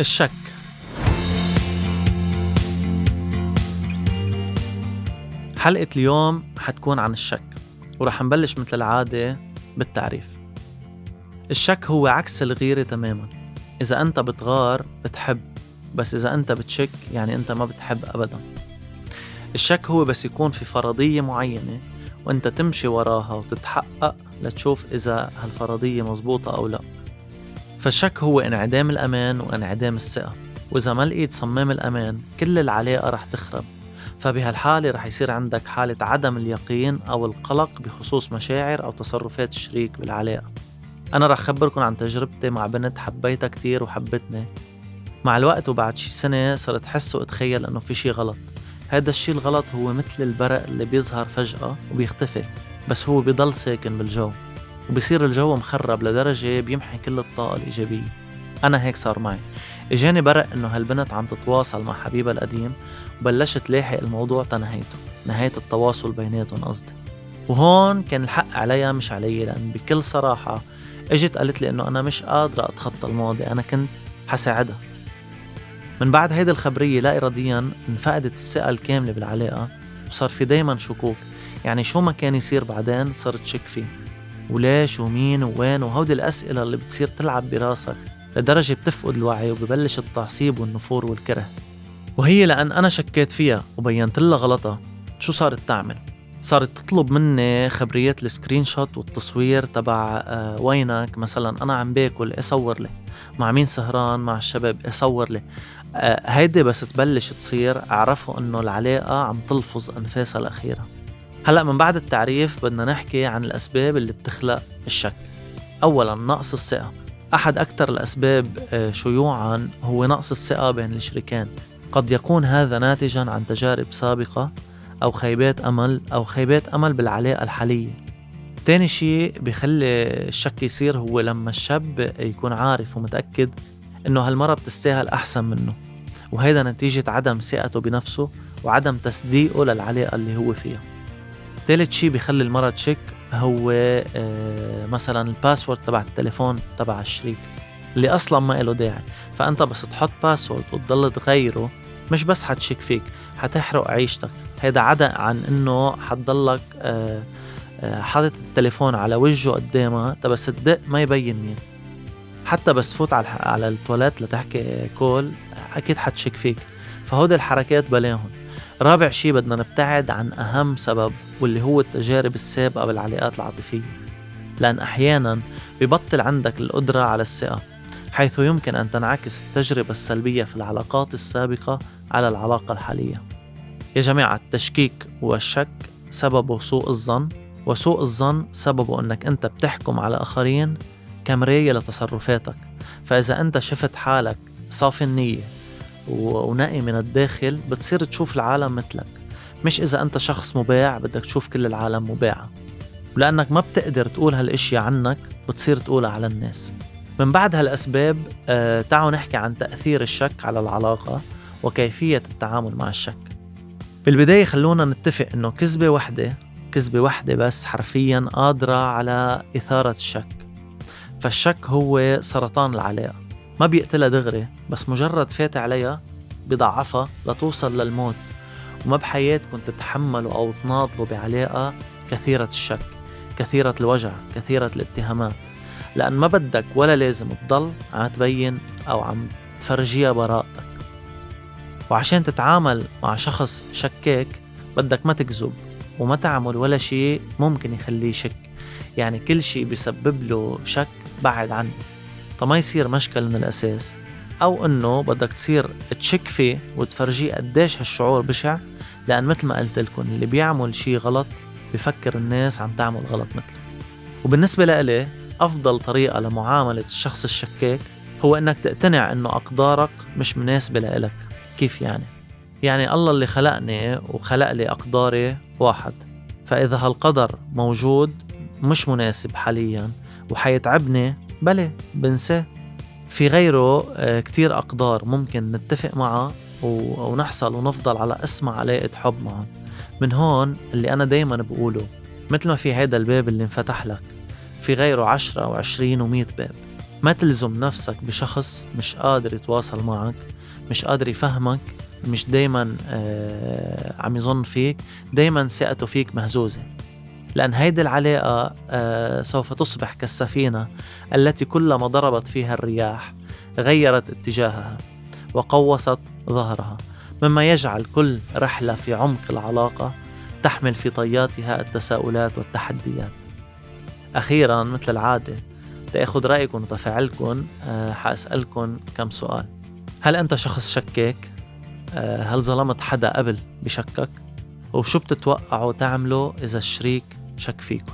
الشك. حلقة اليوم حتكون عن الشك ورح نبلش مثل العادة بالتعريف. الشك هو عكس الغيرة تماما. إذا أنت بتغار بتحب بس إذا أنت بتشك يعني أنت ما بتحب أبدا. الشك هو بس يكون في فرضية معينة وأنت تمشي وراها وتتحقق لتشوف إذا هالفرضية مزبوطة أو لا. فالشك هو انعدام الأمان وانعدام الثقة. وإذا ما لقيت صمام الأمان كل العلاقة رح تخرب. فبهالحالة رح يصير عندك حالة عدم اليقين أو القلق بخصوص مشاعر أو تصرفات الشريك بالعلاقة أنا رح خبركم عن تجربتي مع بنت حبيتها كتير وحبتني. مع الوقت وبعد شي سنة صرت حس وأتخيل إنه في شي غلط. هذا الشي الغلط هو مثل البرق اللي بيظهر فجأة وبيختفي بس هو بيضل ساكن بالجو. وبصير الجو مخرب لدرجة بيمحي كل الطاقة الإيجابية. أنا هيك صار معي. إجاني برق إنه هالبنت عم تتواصل مع حبيبها القديم وبلشت لاحق الموضوع تنهيته نهاية التواصل بيناتهم قصدي. وهون كان الحق عليها مش علي لأن بكل صراحة إجت قالت لي إنه أنا مش قادرة أتخطى الماضي أنا كنت حساعدها. من بعد هيدي الخبرية لا إراديا انفقدت الثقة الكاملة بالعلاقة وصار في دايما شكوك. يعني شو ما كان يصير بعدين صرت شك فيه. وليش ومين ووين وهودي الأسئلة اللي بتصير تلعب براسك لدرجة بتفقد الوعي وببلش التعصيب والنفور والكره. وهي لأن أنا شكيت فيها وبينت لها غلطها شو صارت تعمل؟ صارت تطلب مني خبريات ال screenshot والتصوير تبع آه وينك. مثلا أنا عم باكل أصور لي. مع مين سهران؟ مع الشباب أصور لي. آه هيدي بس تبلش تصير. اعرفوا إنه العلاقة عم تلفظ أنفاسها الأخيرة. هلا من بعد التعريف بدنا نحكي عن الأسباب اللي بتخلق الشك. أولا نقص الثقة. أحد أكثر الأسباب آه، شيوعا هو نقص الثقة بين الشريكين. قد يكون هذا ناتجا عن تجارب سابقة أو خيبات أمل أو خيبات أمل بالعلاقة الحالية. تاني شيء بيخلي الشك يصير هو لما الشاب يكون عارف ومتأكد إنه هالمرة بتستاهل أحسن منه. وهيدا نتيجة عدم ثقته بنفسه وعدم تصديقه للعلاقة اللي هو فيها. ثالث شيء بيخلي المرة تشك هو آه، مثلا ال password تبع التليفون تبع الشريك اللي أصلا ما له داعي. فأنت بس تحط password وتضل تغيره مش بس حتشك فيك حتحرق عيشتك. هيدا عدا عن إنه حتضلك آه، آه، حاطط التليفون على وجهه قدامها. بس تدق ما يبين مين. حتى بس تفوت على على التواليت لتحكي كول أكيد حتشك فيك. فهودي الحركات بلاهم. رابع شي بدنا نبتعد عن أهم سبب واللي هو التجارب السابقة بالعلاقات العاطفية. لأن أحيانا ببطل عندك القدرة على الثقة حيث يمكن أن تنعكس التجربة السلبية في العلاقات السابقة على العلاقة الحالية. يا جماعة التشكيك والشك سببه سوء الظن وسوء الظن سببه أنك أنت بتحكم على آخرين كمراية لتصرفاتك. فإذا أنت شفت حالك صافي النية ونقي من الداخل بتصير تشوف العالم مثلك. مش إذا أنت شخص مباع بدك تشوف كل العالم مباعة. ولأنك ما بتقدر تقول هالاشياء عنك بتصير تقولها على الناس. من بعد هالأسباب آه تعالوا نحكي عن تأثير الشك على العلاقة وكيفية التعامل مع الشك. بالبداية خلونا نتفق إنه كذبة وحدة كذبة وحدة بس حرفيا قادرة على إثارة الشك. فالشك هو سرطان العلاقة. ما بيقتلها دغري بس مجرد فات عليها بضعفها لتوصل للموت. وما بحياتكم تتحملوا أو تناضلوا بعلاقة كثيرة الشك كثيرة الوجع كثيرة الاتهامات. لأن ما بدك ولا لازم تضل عم تبين أو عم تفرجيها براءتك. وعشان تتعامل مع شخص شكاك بدك ما تكذب وما تعمل ولا شيء ممكن يخليه يشك. يعني كل شيء بيسبب له شك بعد عنه. فما يصير مشكل من الأساس. أو إنه بدك تصير تشك فيه وتفرجيه قديش هالشعور بشع لأن مثل ما قلت لكم اللي بيعمل شي غلط بفكر الناس عم تعمل غلط مثله. وبالنسبة لإلي أفضل طريقة لمعاملة الشخص الشكاك هو إنك تقتنع إنه أقدارك مش مناسبة لإلك. كيف يعني؟ يعني الله اللي خلقني وخلق لي أقداري واحد. فإذا هالقدر موجود مش مناسب حاليا وحيتعبني بلى بنساه. في غيره آه، كتير أقدار ممكن نتفق معه ونحصل ونفضل على أسمى علاقة حب معه. من هون اللي أنا دايما بقوله مثل ما في هيدا الباب اللي انفتح لك في غيره عشرة وعشرين ومية باب. ما تلزم نفسك بشخص مش قادر يتواصل معك مش قادر يفهمك مش دايما آه عم يظن فيك. دايما ثقته فيك مهزوزة. لأن هيدي العلاقة آه سوف تصبح كالسفينة التي كلما ضربت فيها الرياح غيرت اتجاهها وقوصت ظهرها مما يجعل كل رحلة في عمق العلاقة تحمل في طياتها التساؤلات والتحديات أخيرا مثل العادة تأخذ رأيكم وتفاعلكم أه حأسألكم كم سؤال هل أنت شخص شكاك؟ أه هل ظلمت حدا قبل بشكك؟ وشو بتتوقعوا تعملوا إذا الشريك شك فيكم؟